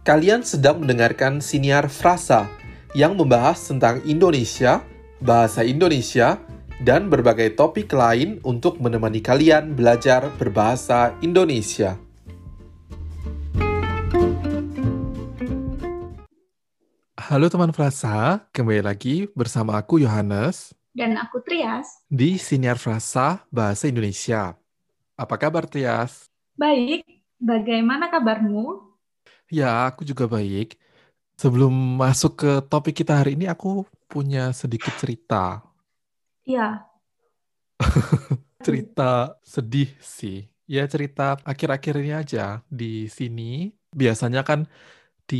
Kalian sedang mendengarkan siniar frasa yang membahas tentang Indonesia, bahasa Indonesia, dan berbagai topik lain untuk menemani kalian belajar berbahasa Indonesia. Halo teman frasa, kembali lagi bersama aku Yohanes Dan aku Trias. di Siniar Frasa Bahasa Indonesia. Apa kabar Trias? Baik, bagaimana kabarmu? Ya, aku juga baik. Sebelum masuk ke topik kita hari ini, aku punya sedikit cerita. Ya, Cerita sedih sih. Ya, cerita akhir-akhir ini aja. Di sini, biasanya kan di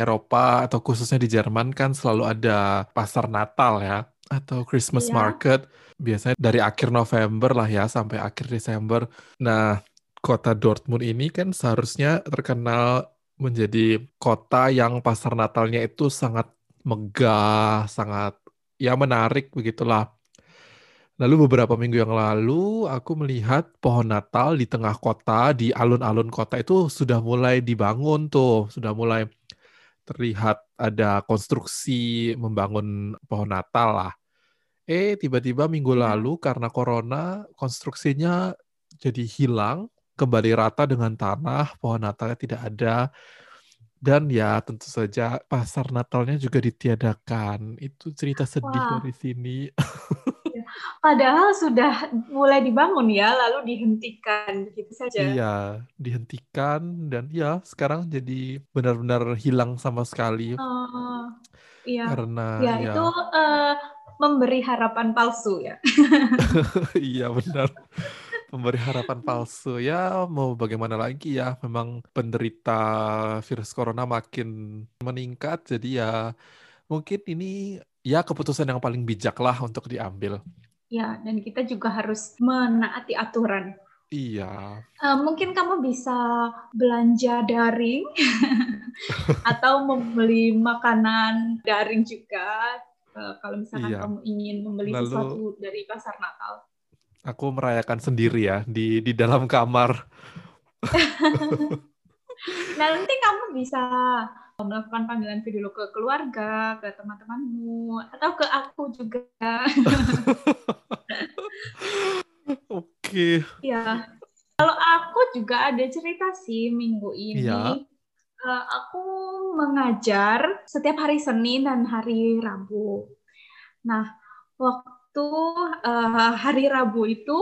Eropa atau khususnya di Jerman kan selalu ada pasar Natal ya, atau Christmas Iya. market. Biasanya dari akhir November lah ya, sampai akhir Desember. Nah, kota Dortmund ini kan seharusnya terkenal menjadi kota yang pasar Natalnya itu sangat megah, sangat ya menarik begitulah. Lalu beberapa minggu yang lalu aku melihat pohon Natal di tengah kota, di alun-alun kota itu sudah mulai dibangun tuh, sudah mulai terlihat ada konstruksi membangun pohon Natal lah. Eh, tiba-tiba minggu Ya. lalu karena corona konstruksinya jadi hilang, kembali rata dengan tanah, pohon Natalnya tidak ada. Dan ya tentu saja pasar Natalnya juga ditiadakan. Itu cerita sedih Wah. dari sini. padahal sudah mulai dibangun ya, lalu dihentikan begitu saja. Iya, dihentikan dan ya sekarang jadi benar-benar hilang sama sekali Eh, iya, karena ya ya itu eh, memberi harapan palsu ya. iya benar memberi harapan palsu ya mau bagaimana lagi ya memang penderita virus corona makin meningkat jadi ya mungkin ini ya keputusan yang paling bijak lah untuk diambil. Ya, dan kita juga harus menaati aturan. Iya, Eh, mungkin kamu bisa belanja daring atau membeli makanan daring juga. Eh, kalau misalkan Iya. kamu ingin membeli Lalu- sesuatu dari pasar Natal. Aku merayakan sendiri ya di di dalam kamar. Nah, nanti kamu bisa melakukan panggilan video ke keluarga, ke teman-temanmu, atau ke aku juga. Oke, Ya, kalau aku juga ada cerita sih minggu ini. Iya. Eh, aku mengajar setiap hari Senin dan hari Rabu. Nah, waktu eh, hari Rabu itu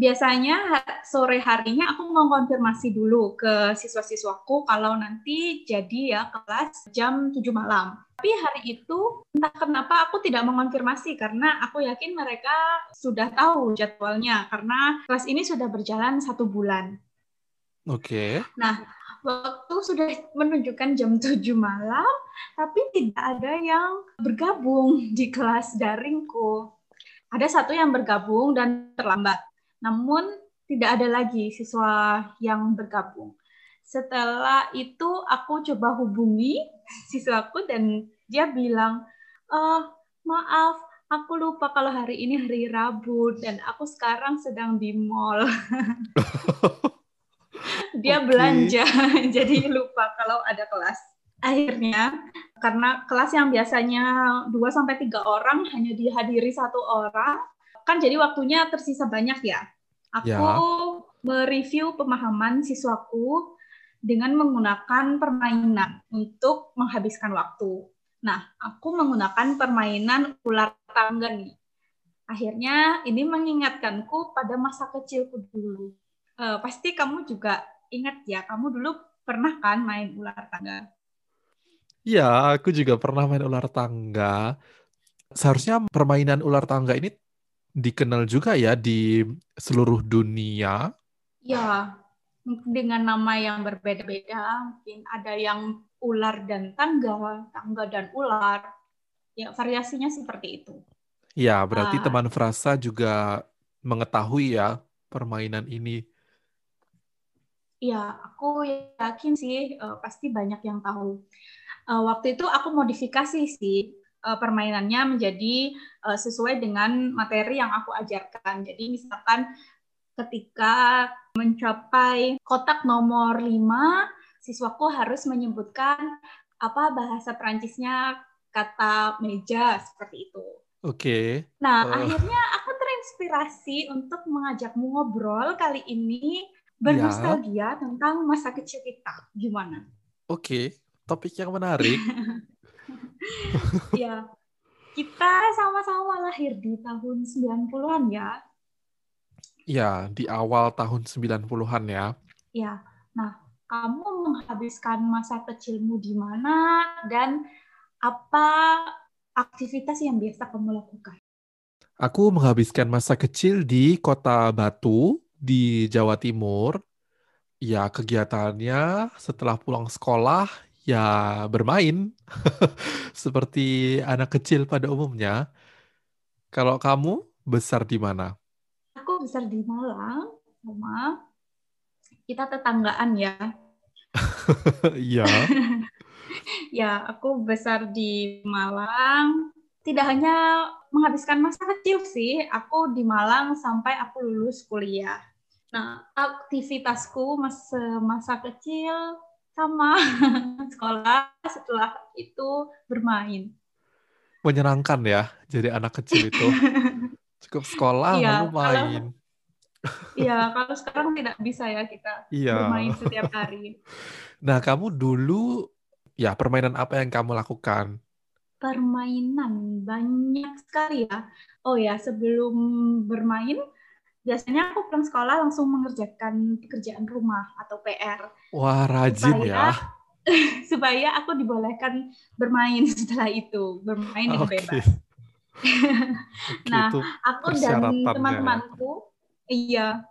biasanya sore harinya aku mengkonfirmasi dulu ke siswa-siswaku kalau nanti jadi ya kelas jam 7 malam. Tapi hari itu entah kenapa aku tidak mengonfirmasi karena aku yakin mereka sudah tahu jadwalnya karena kelas ini sudah berjalan satu bulan. oke. Waktu sudah menunjukkan jam 7 malam, tapi tidak ada yang bergabung di kelas daringku. Ada satu yang bergabung dan terlambat, namun tidak ada lagi siswa yang bergabung. Setelah itu aku coba hubungi siswaku dan dia bilang, "Eh, maaf, aku lupa kalau hari ini hari Rabu dan aku sekarang sedang di mall." dia Oke. belanja, jadi lupa kalau ada kelas. Akhirnya, karena kelas yang biasanya 2 sampai 3 orang hanya dihadiri satu orang, kan jadi waktunya tersisa banyak ya. Aku Ya. mereview pemahaman siswaku dengan menggunakan permainan untuk menghabiskan waktu. Nah, aku menggunakan permainan ular tangga nih. Akhirnya ini mengingatkanku pada masa kecilku dulu. Eh, pasti kamu juga ingat ya, kamu dulu pernah kan main ular tangga? Ya, aku juga pernah main ular tangga. Seharusnya permainan ular tangga ini dikenal juga ya di seluruh dunia. Ya, dengan nama yang berbeda-beda. Mungkin ada yang ular dan tangga, tangga dan ular. Ya, variasinya seperti itu. Ya, berarti Ah. teman frasa juga mengetahui ya permainan ini. Ya, aku yakin sih eh, pasti banyak yang tahu. Eh, waktu itu aku modifikasi sih eh, permainannya menjadi eh, sesuai dengan materi yang aku ajarkan. Jadi misalkan ketika mencapai kotak nomor 5, siswaku harus menyebutkan apa bahasa Perancisnya kata meja seperti itu. Oke. Okay. Nah, uh. akhirnya aku terinspirasi untuk mengajakmu ngobrol kali ini bernostalgia ya. tentang masa kecil kita. Gimana? Oke, okay. Topik yang menarik. ya, kita sama-sama lahir di tahun 90-an ya. Ya, di awal tahun 90-an ya. Ya, nah kamu menghabiskan masa kecilmu di mana dan apa aktivitas yang biasa kamu lakukan? Aku menghabiskan masa kecil di kota Batu di Jawa Timur. Ya, kegiatannya setelah pulang sekolah ya bermain seperti anak kecil pada umumnya. Kalau kamu besar di mana? Aku besar di Malang sama kita tetanggaan ya. Iya. ya, aku besar di Malang. Tidak hanya menghabiskan masa kecil sih, aku di Malang sampai aku lulus kuliah. Nah, aktivitasku masa masa kecil sama sekolah, setelah itu bermain. Menyenangkan ya, jadi anak kecil itu. Cukup sekolah ya, lalu main. Iya, kalau sekarang tidak bisa ya kita iya. bermain setiap hari. Nah, kamu dulu ya permainan apa yang kamu lakukan? Permainan banyak sekali ya. Oh ya, sebelum bermain biasanya aku pulang sekolah langsung mengerjakan pekerjaan rumah atau PR. Wah, rajin supaya, ya. supaya aku dibolehkan bermain setelah itu, bermain dengan okay. bebas. nah, aku dan teman-temanku Iya.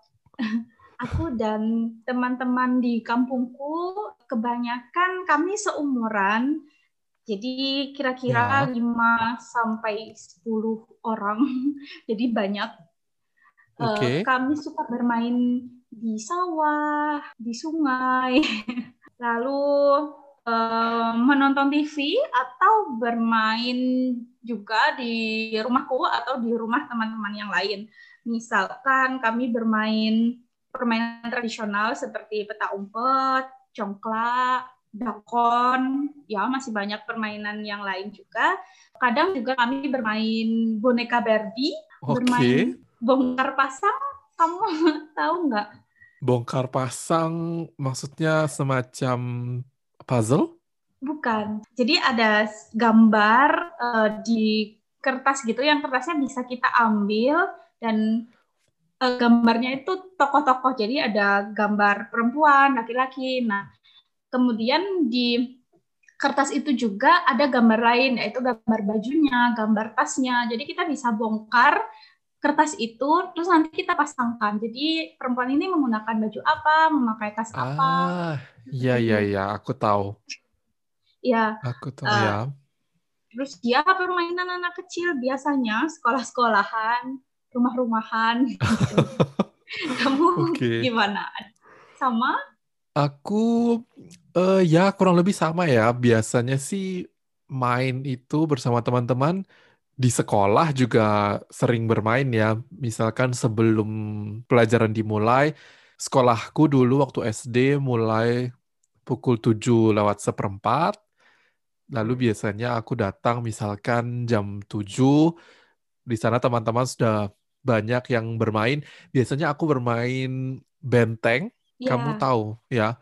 Aku dan teman-teman di kampungku kebanyakan kami seumuran. Jadi kira-kira ya. 5 sampai 10 orang. Jadi banyak. Okay. Uh, kami suka bermain di sawah, di sungai. Lalu uh, menonton TV atau bermain juga di rumahku atau di rumah teman-teman yang lain. Misalkan kami bermain permainan tradisional seperti peta umpet, congklak, dakon, ya masih banyak permainan yang lain juga. Kadang juga kami bermain boneka Barbie, okay. bermain bongkar pasang. Kamu tahu nggak? Bongkar pasang maksudnya semacam puzzle? Bukan. Jadi ada gambar uh, di kertas gitu yang kertasnya bisa kita ambil dan uh, gambarnya itu tokoh-tokoh jadi ada gambar perempuan laki-laki nah kemudian di kertas itu juga ada gambar lain yaitu gambar bajunya gambar tasnya jadi kita bisa bongkar kertas itu terus nanti kita pasangkan jadi perempuan ini menggunakan baju apa memakai tas ah, apa iya iya iya aku tahu ya aku tahu uh, ya terus dia permainan anak kecil biasanya sekolah-sekolahan rumah-rumahan. Kamu okay. gimana? Sama? Aku uh, ya kurang lebih sama ya. Biasanya sih main itu bersama teman-teman di sekolah juga sering bermain ya. Misalkan sebelum pelajaran dimulai, sekolahku dulu waktu SD mulai pukul 7 lewat seperempat. Lalu biasanya aku datang misalkan jam 7. Di sana teman-teman sudah banyak yang bermain. Biasanya aku bermain benteng, yeah. kamu tahu ya,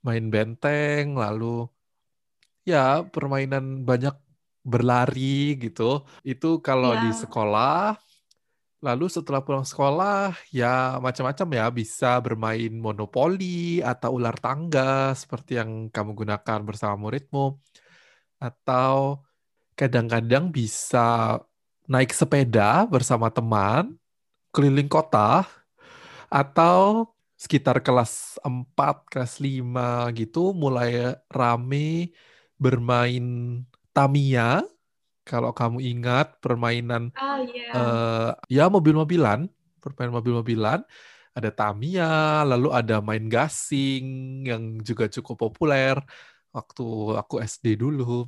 main benteng, lalu ya permainan banyak berlari gitu. Itu kalau yeah. di sekolah. Lalu setelah pulang sekolah, ya macam-macam ya, bisa bermain monopoli atau ular tangga seperti yang kamu gunakan bersama muridmu. Atau kadang-kadang bisa naik sepeda bersama teman keliling kota atau sekitar kelas 4, kelas 5 gitu mulai rame bermain Tamiya. Kalau kamu ingat permainan oh, yeah. uh, ya mobil-mobilan, permainan mobil-mobilan, ada Tamiya, lalu ada main gasing yang juga cukup populer waktu aku SD dulu.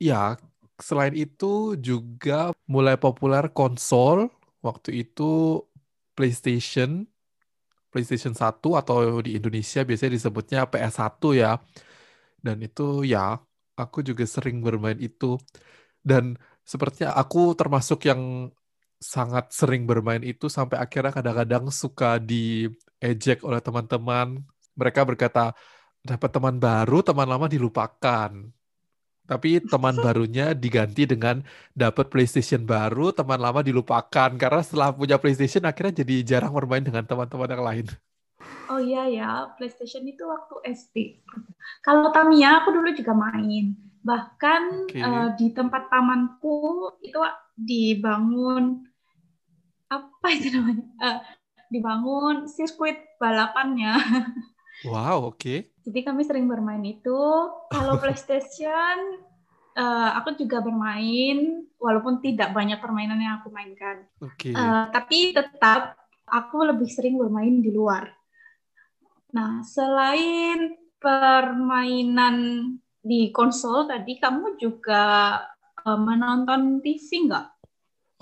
Ya, selain itu juga mulai populer konsol. Waktu itu PlayStation, PlayStation 1 atau di Indonesia biasanya disebutnya PS1 ya. Dan itu ya, aku juga sering bermain itu. Dan sepertinya aku termasuk yang sangat sering bermain itu sampai akhirnya kadang-kadang suka diejek oleh teman-teman. Mereka berkata, dapat teman baru, teman lama dilupakan tapi teman barunya diganti dengan dapat PlayStation baru, teman lama dilupakan karena setelah punya PlayStation akhirnya jadi jarang bermain dengan teman-teman yang lain. Oh iya ya, PlayStation itu waktu SD. Kalau Tamiya aku dulu juga main. Bahkan okay. uh, eh, di tempat tamanku itu dibangun apa itu namanya? Uh, dibangun sirkuit balapannya. Wow, oke. Okay. Jadi kami sering bermain itu. Kalau PlayStation, uh, aku juga bermain, walaupun tidak banyak permainan yang aku mainkan. Oke. Okay. Uh, tapi tetap aku lebih sering bermain di luar. Nah, selain permainan di konsol tadi, kamu juga uh, menonton TV nggak?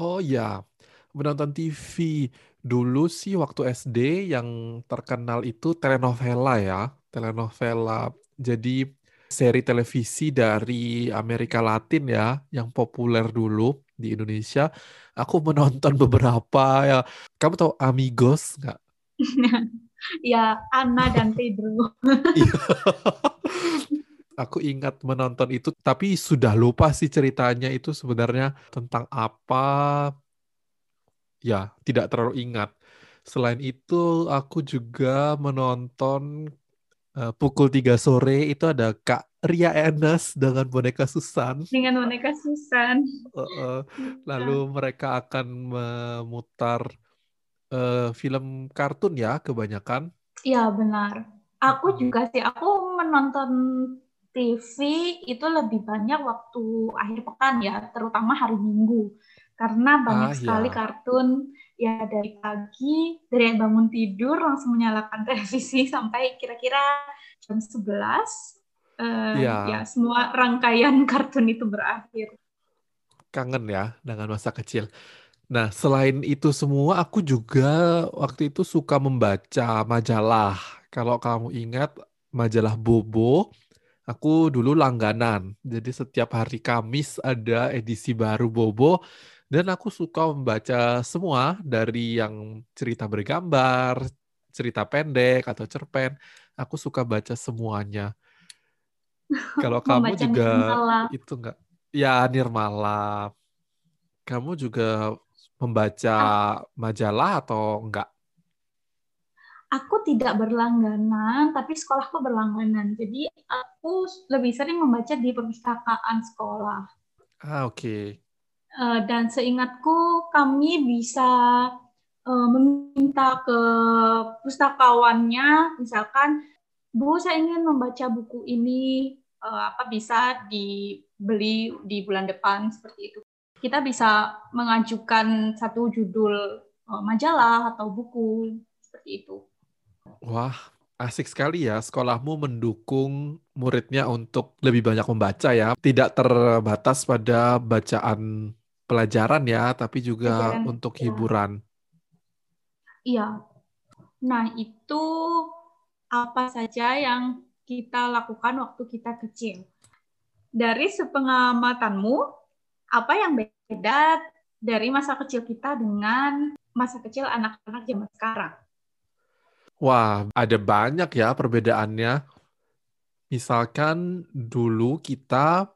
Oh ya, menonton TV. Dulu sih waktu SD yang terkenal itu telenovela ya, telenovela. Jadi seri televisi dari Amerika Latin ya, yang populer dulu di Indonesia. Aku menonton beberapa ya. Kamu tahu Amigos nggak? ya, Anna dan Pedro. Iya. Aku ingat menonton itu, tapi sudah lupa sih ceritanya itu sebenarnya tentang apa ya tidak terlalu ingat. Selain itu aku juga menonton uh, pukul 3 sore itu ada Kak Ria Enes dengan boneka Susan. Dengan boneka Susan. Uh, uh, lalu mereka akan memutar uh, film kartun ya kebanyakan. Iya benar. Aku juga sih aku menonton TV itu lebih banyak waktu akhir pekan ya, terutama hari Minggu karena banyak ah, sekali ya. kartun ya dari pagi dari bangun tidur langsung menyalakan televisi sampai kira-kira jam 11 uh, ya. ya semua rangkaian kartun itu berakhir kangen ya dengan masa kecil nah selain itu semua aku juga waktu itu suka membaca majalah kalau kamu ingat majalah Bobo aku dulu langganan jadi setiap hari Kamis ada edisi baru Bobo dan aku suka membaca semua dari yang cerita bergambar, cerita pendek atau cerpen. Aku suka baca semuanya. Kalau kamu juga Nirmala. itu enggak? Ya, Nirmala. Kamu juga membaca majalah atau enggak? Aku tidak berlangganan, tapi sekolahku berlangganan. Jadi aku lebih sering membaca di perpustakaan sekolah. Ah, oke. Okay. Eh, dan seingatku kami bisa uh, meminta ke pustakawannya misalkan Bu saya ingin membaca buku ini uh, apa bisa dibeli di bulan depan seperti itu kita bisa mengajukan satu judul uh, majalah atau buku seperti itu wah asik sekali ya sekolahmu mendukung muridnya untuk lebih banyak membaca ya tidak terbatas pada bacaan pelajaran ya, tapi juga pelajaran, untuk ya. hiburan. Iya. Nah, itu apa saja yang kita lakukan waktu kita kecil. Dari sepengamatanmu, apa yang beda dari masa kecil kita dengan masa kecil anak-anak zaman sekarang? Wah, ada banyak ya perbedaannya. Misalkan dulu kita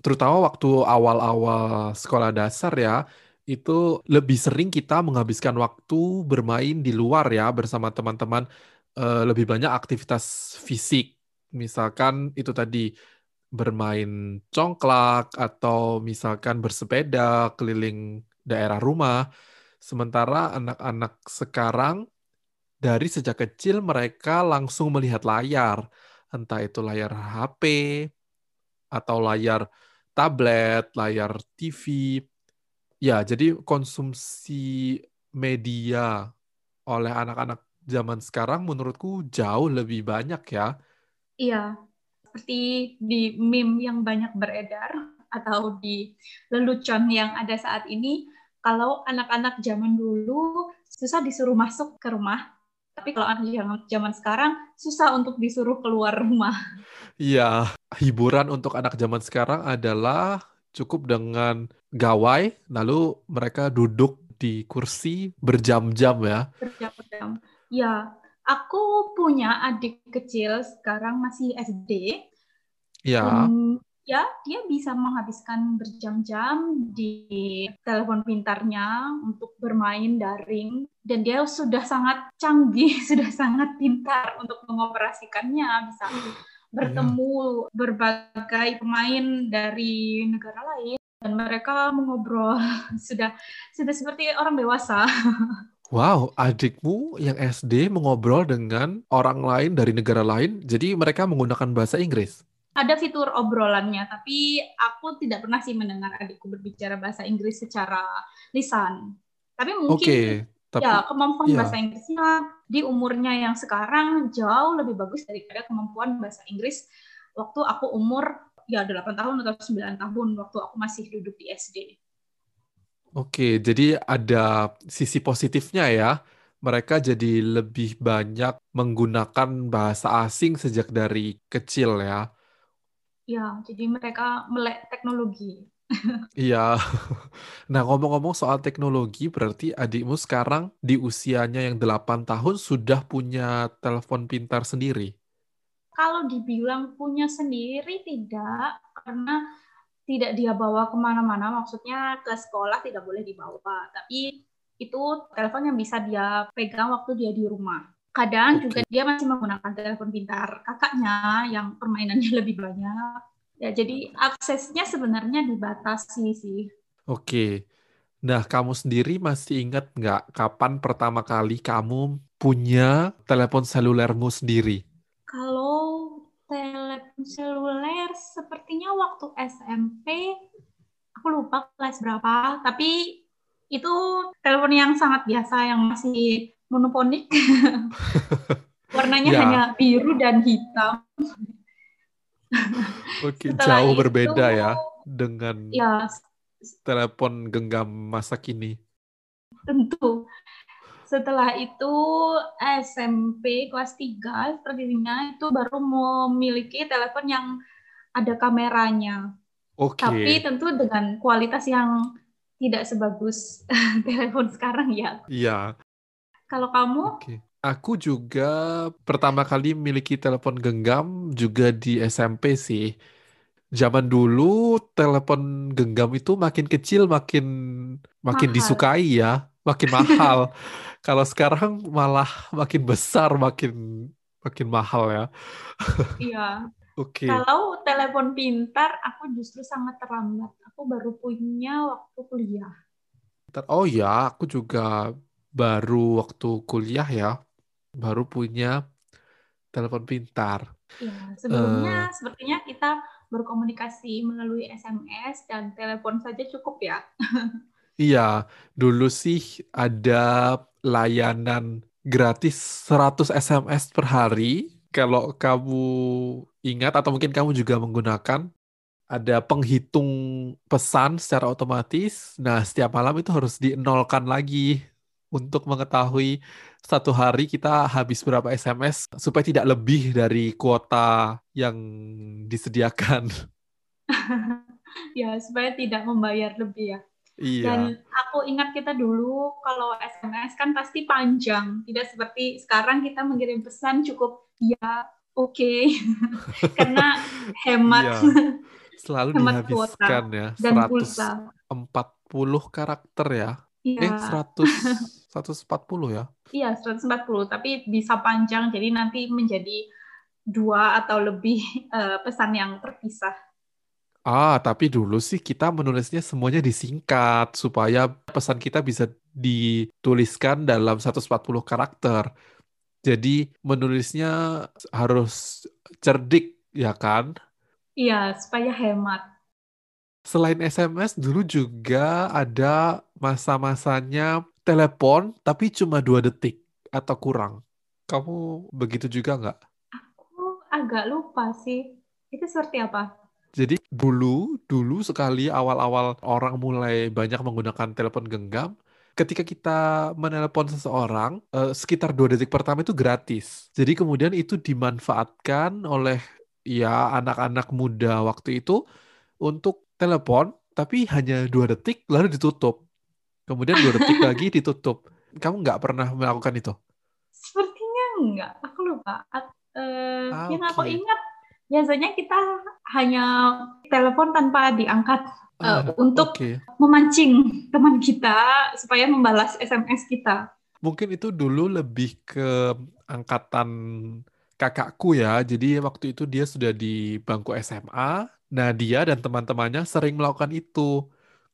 terutama waktu awal-awal sekolah dasar ya, itu lebih sering kita menghabiskan waktu bermain di luar ya bersama teman-teman, uh, lebih banyak aktivitas fisik. Misalkan itu tadi bermain congklak atau misalkan bersepeda keliling daerah rumah. Sementara anak-anak sekarang dari sejak kecil mereka langsung melihat layar, entah itu layar HP atau layar tablet, layar TV. Ya, jadi konsumsi media oleh anak-anak zaman sekarang menurutku jauh lebih banyak ya. Iya, seperti di meme yang banyak beredar atau di lelucon yang ada saat ini, kalau anak-anak zaman dulu susah disuruh masuk ke rumah, Tapi kalau anak zaman sekarang susah untuk disuruh keluar rumah. Iya, hiburan untuk anak zaman sekarang adalah cukup dengan gawai, lalu mereka duduk di kursi berjam-jam ya. Berjam-jam. Ya, aku punya adik kecil sekarang masih SD. Ya. Dan ya dia bisa menghabiskan berjam-jam di telepon pintarnya untuk bermain daring dan dia sudah sangat canggih, sudah sangat pintar untuk mengoperasikannya, bisa bertemu yeah. berbagai pemain dari negara lain dan mereka mengobrol sudah sudah seperti orang dewasa. Wow, adikmu yang SD mengobrol dengan orang lain dari negara lain, jadi mereka menggunakan bahasa Inggris ada fitur obrolannya, tapi aku tidak pernah sih mendengar adikku berbicara bahasa Inggris secara lisan. Tapi mungkin okay, tapi, ya kemampuan ya. bahasa Inggrisnya di umurnya yang sekarang jauh lebih bagus daripada kemampuan bahasa Inggris waktu aku umur ya 8 tahun atau 9 tahun waktu aku masih duduk di SD. Oke, jadi ada sisi positifnya ya. Mereka jadi lebih banyak menggunakan bahasa asing sejak dari kecil ya Ya, jadi mereka melek teknologi. Iya. Nah, ngomong-ngomong soal teknologi, berarti adikmu sekarang di usianya yang 8 tahun sudah punya telepon pintar sendiri? Kalau dibilang punya sendiri, tidak. Karena tidak dia bawa ke mana-mana, maksudnya ke sekolah tidak boleh dibawa. Tapi itu telepon yang bisa dia pegang waktu dia di rumah. Kadang okay. juga dia masih menggunakan telepon pintar kakaknya yang permainannya lebih banyak. Ya, jadi aksesnya sebenarnya dibatasi sih. Oke. Okay. Nah, kamu sendiri masih ingat nggak kapan pertama kali kamu punya telepon selulermu sendiri? Kalau telepon seluler sepertinya waktu SMP, aku lupa kelas berapa, tapi itu telepon yang sangat biasa yang masih monoponik. Warnanya ya. hanya biru dan hitam. Oke, jauh itu, berbeda ya dengan ya, telepon genggam masa kini. Tentu. Setelah itu SMP kelas 3 sepertinya itu baru memiliki telepon yang ada kameranya. Oke. Tapi tentu dengan kualitas yang tidak sebagus telepon sekarang ya. Iya. Kalau kamu? Oke. Aku juga pertama kali memiliki telepon genggam juga di SMP sih. Zaman dulu telepon genggam itu makin kecil makin makin mahal. disukai ya, makin mahal. Kalau sekarang malah makin besar makin makin mahal ya. Iya. Oke. Okay. Kalau telepon pintar aku justru sangat terlambat. Aku baru punya waktu kuliah. Oh ya, aku juga baru waktu kuliah ya, baru punya telepon pintar. Ya, sebelumnya uh, sepertinya kita berkomunikasi melalui SMS dan telepon saja cukup ya. iya, dulu sih ada layanan gratis 100 SMS per hari. Kalau kamu ingat atau mungkin kamu juga menggunakan ada penghitung pesan secara otomatis. Nah, setiap malam itu harus dienolkan lagi untuk mengetahui satu hari kita habis berapa SMS supaya tidak lebih dari kuota yang disediakan. ya, supaya tidak membayar lebih ya. Iya. Dan aku ingat kita dulu kalau SMS kan pasti panjang, tidak seperti sekarang kita mengirim pesan cukup ya oke okay. karena hemat. Iya. Selalu hemat dihabiskan kuota ya. Dan 140 pulsa. karakter ya. Iya. Eh 100 140 ya? Iya, 140, tapi bisa panjang, jadi nanti menjadi dua atau lebih uh, pesan yang terpisah. Ah, tapi dulu sih kita menulisnya semuanya disingkat supaya pesan kita bisa dituliskan dalam 140 karakter. Jadi menulisnya harus cerdik, ya kan? Iya, supaya hemat. Selain SMS, dulu juga ada masa-masanya telepon tapi cuma dua detik atau kurang. Kamu begitu juga nggak? Aku agak lupa sih. Itu seperti apa? Jadi dulu, dulu sekali awal-awal orang mulai banyak menggunakan telepon genggam, ketika kita menelepon seseorang, uh, sekitar dua detik pertama itu gratis. Jadi kemudian itu dimanfaatkan oleh ya anak-anak muda waktu itu untuk telepon, tapi hanya dua detik lalu ditutup. Kemudian dua detik lagi ditutup. Kamu nggak pernah melakukan itu? Sepertinya enggak. Aku lupa. Uh, ah, yang aku ingat biasanya kita hanya telepon tanpa diangkat uh, untuk okay. memancing teman kita supaya membalas SMS kita. Mungkin itu dulu lebih ke angkatan kakakku ya. Jadi waktu itu dia sudah di bangku SMA. Nah, dia dan teman-temannya sering melakukan itu.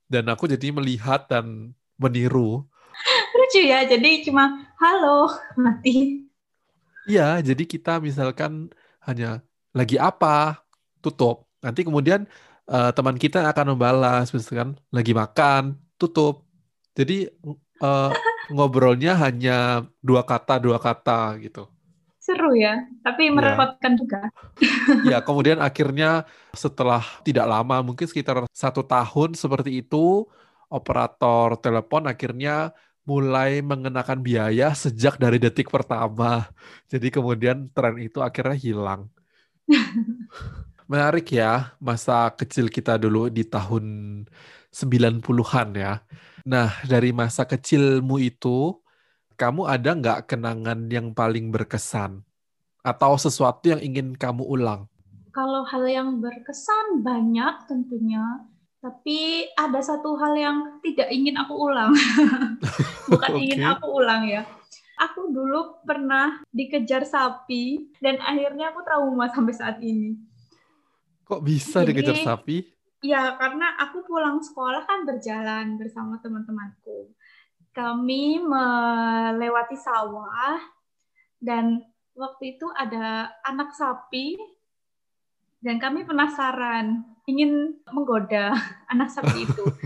Dan aku jadi melihat dan meniru. Lucu ya, jadi cuma halo, mati. Iya, jadi kita misalkan hanya lagi apa, tutup. Nanti kemudian uh, teman kita akan membalas, misalkan lagi makan, tutup. Jadi uh, ngobrolnya hanya dua kata dua kata gitu. Seru ya, tapi iya. merepotkan ya. juga. ya, kemudian akhirnya setelah tidak lama, mungkin sekitar satu tahun seperti itu, operator telepon akhirnya mulai mengenakan biaya sejak dari detik pertama. Jadi kemudian tren itu akhirnya hilang. Menarik ya, masa kecil kita dulu di tahun 90-an ya. Nah, dari masa kecilmu itu, kamu ada nggak kenangan yang paling berkesan? Atau sesuatu yang ingin kamu ulang? Kalau hal yang berkesan banyak tentunya, tapi ada satu hal yang tidak ingin aku ulang. Bukan okay. ingin aku ulang ya aku dulu pernah dikejar sapi dan akhirnya aku trauma sampai saat ini. Kok bisa Jadi, dikejar sapi? Ya, karena aku pulang sekolah kan berjalan bersama teman-temanku. Kami melewati sawah dan waktu itu ada anak sapi dan kami penasaran ingin menggoda anak sapi itu.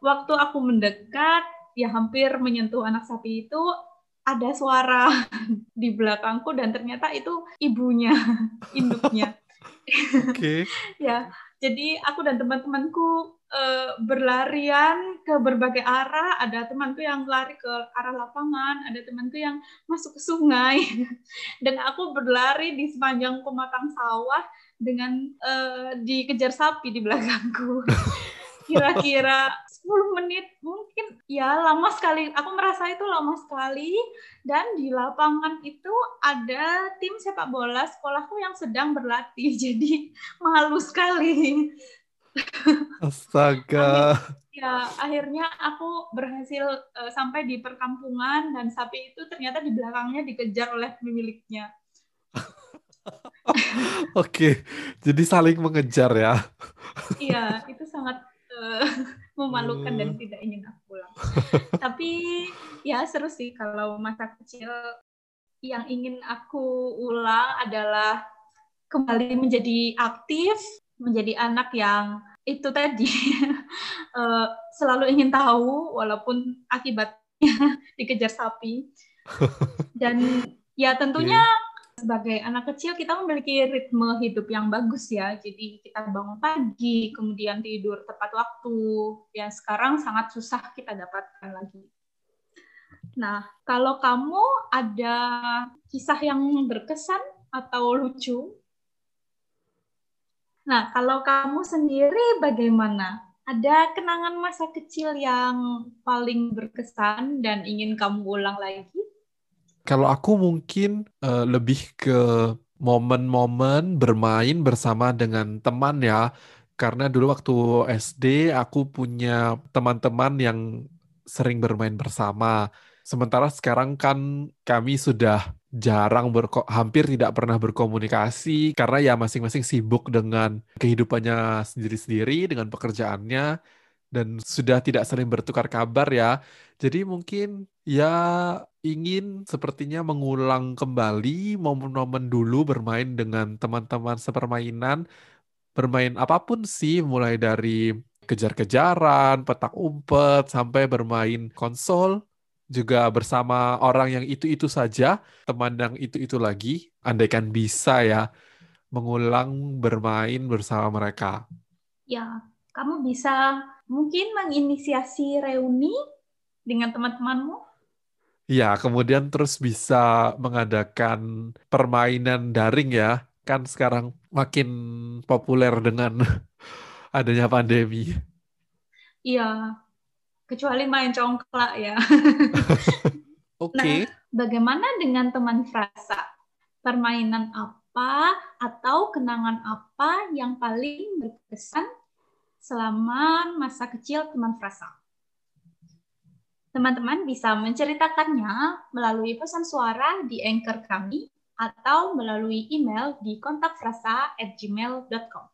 waktu aku mendekat, ya hampir menyentuh anak sapi itu, ada suara di belakangku dan ternyata itu ibunya, induknya. Oke. Okay. ya, jadi aku dan teman-temanku uh, berlarian ke berbagai arah. Ada temanku yang lari ke arah lapangan, ada temanku yang masuk ke sungai, dan aku berlari di sepanjang pematang sawah dengan uh, dikejar sapi di belakangku. Kira-kira 10 menit. Mungkin ya lama sekali. Aku merasa itu lama sekali. Dan di lapangan itu ada tim sepak bola sekolahku yang sedang berlatih. Jadi malu sekali. Astaga. Ya akhirnya aku berhasil uh, sampai di perkampungan. Dan sapi itu ternyata di belakangnya dikejar oleh pemiliknya. Oke, jadi saling mengejar ya. Iya, itu sangat uh, memalukan dan hmm. tidak ingin aku pulang. Tapi ya seru sih kalau masa kecil yang ingin aku ulang adalah kembali menjadi aktif, menjadi anak yang itu tadi uh, selalu ingin tahu walaupun akibatnya dikejar sapi. Dan ya tentunya yeah sebagai anak kecil kita memiliki ritme hidup yang bagus ya. Jadi kita bangun pagi, kemudian tidur tepat waktu. Ya sekarang sangat susah kita dapatkan lagi. Nah, kalau kamu ada kisah yang berkesan atau lucu? Nah, kalau kamu sendiri bagaimana? Ada kenangan masa kecil yang paling berkesan dan ingin kamu ulang lagi? Kalau aku mungkin uh, lebih ke momen-momen bermain bersama dengan teman ya. Karena dulu waktu SD aku punya teman-teman yang sering bermain bersama. Sementara sekarang kan kami sudah jarang berko hampir tidak pernah berkomunikasi karena ya masing-masing sibuk dengan kehidupannya sendiri-sendiri dengan pekerjaannya dan sudah tidak sering bertukar kabar ya. Jadi mungkin ya ingin sepertinya mengulang kembali momen-momen dulu bermain dengan teman-teman sepermainan, bermain apa pun sih, mulai dari kejar-kejaran, petak umpet, sampai bermain konsol, juga bersama orang yang itu-itu saja, teman yang itu-itu lagi, andaikan bisa ya, mengulang bermain bersama mereka. Ya, kamu bisa mungkin menginisiasi reuni dengan teman-temanmu? Ya, kemudian terus bisa mengadakan permainan daring ya. Kan sekarang makin populer dengan adanya pandemi. Iya, kecuali main congklak ya. Oke. Okay. Nah, bagaimana dengan teman frasa? Permainan apa atau kenangan apa yang paling berkesan selama masa kecil teman frasa? Teman-teman bisa menceritakannya melalui pesan suara di anchor kami atau melalui email di kontakfrasa@gmail.com.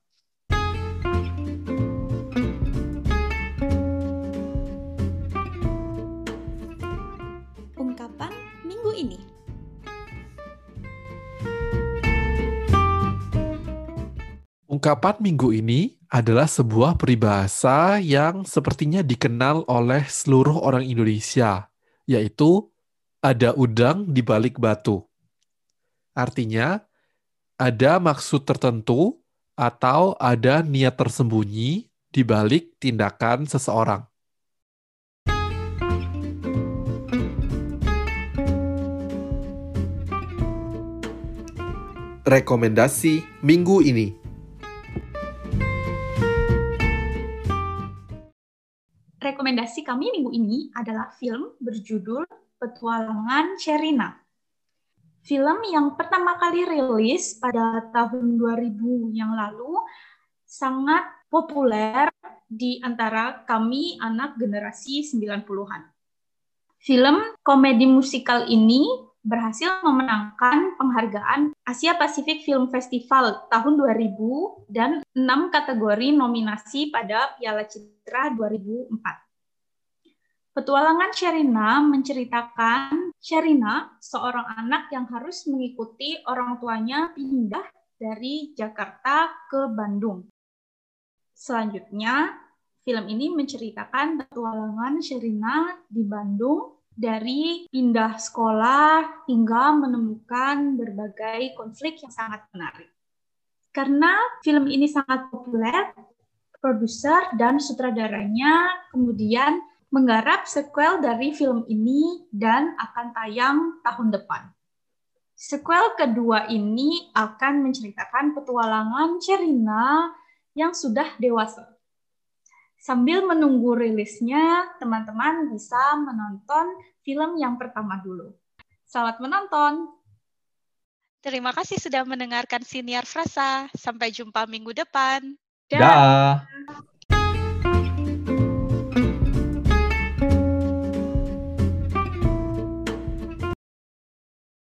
ini. Ungkapan minggu ini adalah sebuah peribahasa yang sepertinya dikenal oleh seluruh orang Indonesia, yaitu ada udang di balik batu. Artinya, ada maksud tertentu atau ada niat tersembunyi di balik tindakan seseorang. rekomendasi minggu ini. Kami minggu ini adalah film berjudul Petualangan Sherina. Film yang pertama kali rilis pada tahun 2000 yang lalu sangat populer di antara kami anak generasi 90-an. Film komedi musikal ini berhasil memenangkan penghargaan Asia Pacific Film Festival tahun 2000 dan enam kategori nominasi pada Piala Citra 2004. Petualangan Sherina menceritakan Sherina, seorang anak yang harus mengikuti orang tuanya pindah dari Jakarta ke Bandung. Selanjutnya, film ini menceritakan petualangan Sherina di Bandung dari pindah sekolah hingga menemukan berbagai konflik yang sangat menarik. Karena film ini sangat populer, produser dan sutradaranya kemudian menggarap sequel dari film ini dan akan tayang tahun depan. Sequel kedua ini akan menceritakan petualangan Cerina yang sudah dewasa. Sambil menunggu rilisnya, teman-teman bisa menonton film yang pertama dulu. Selamat menonton! Terima kasih sudah mendengarkan Siniar Frasa. Sampai jumpa minggu depan. Dah. Da.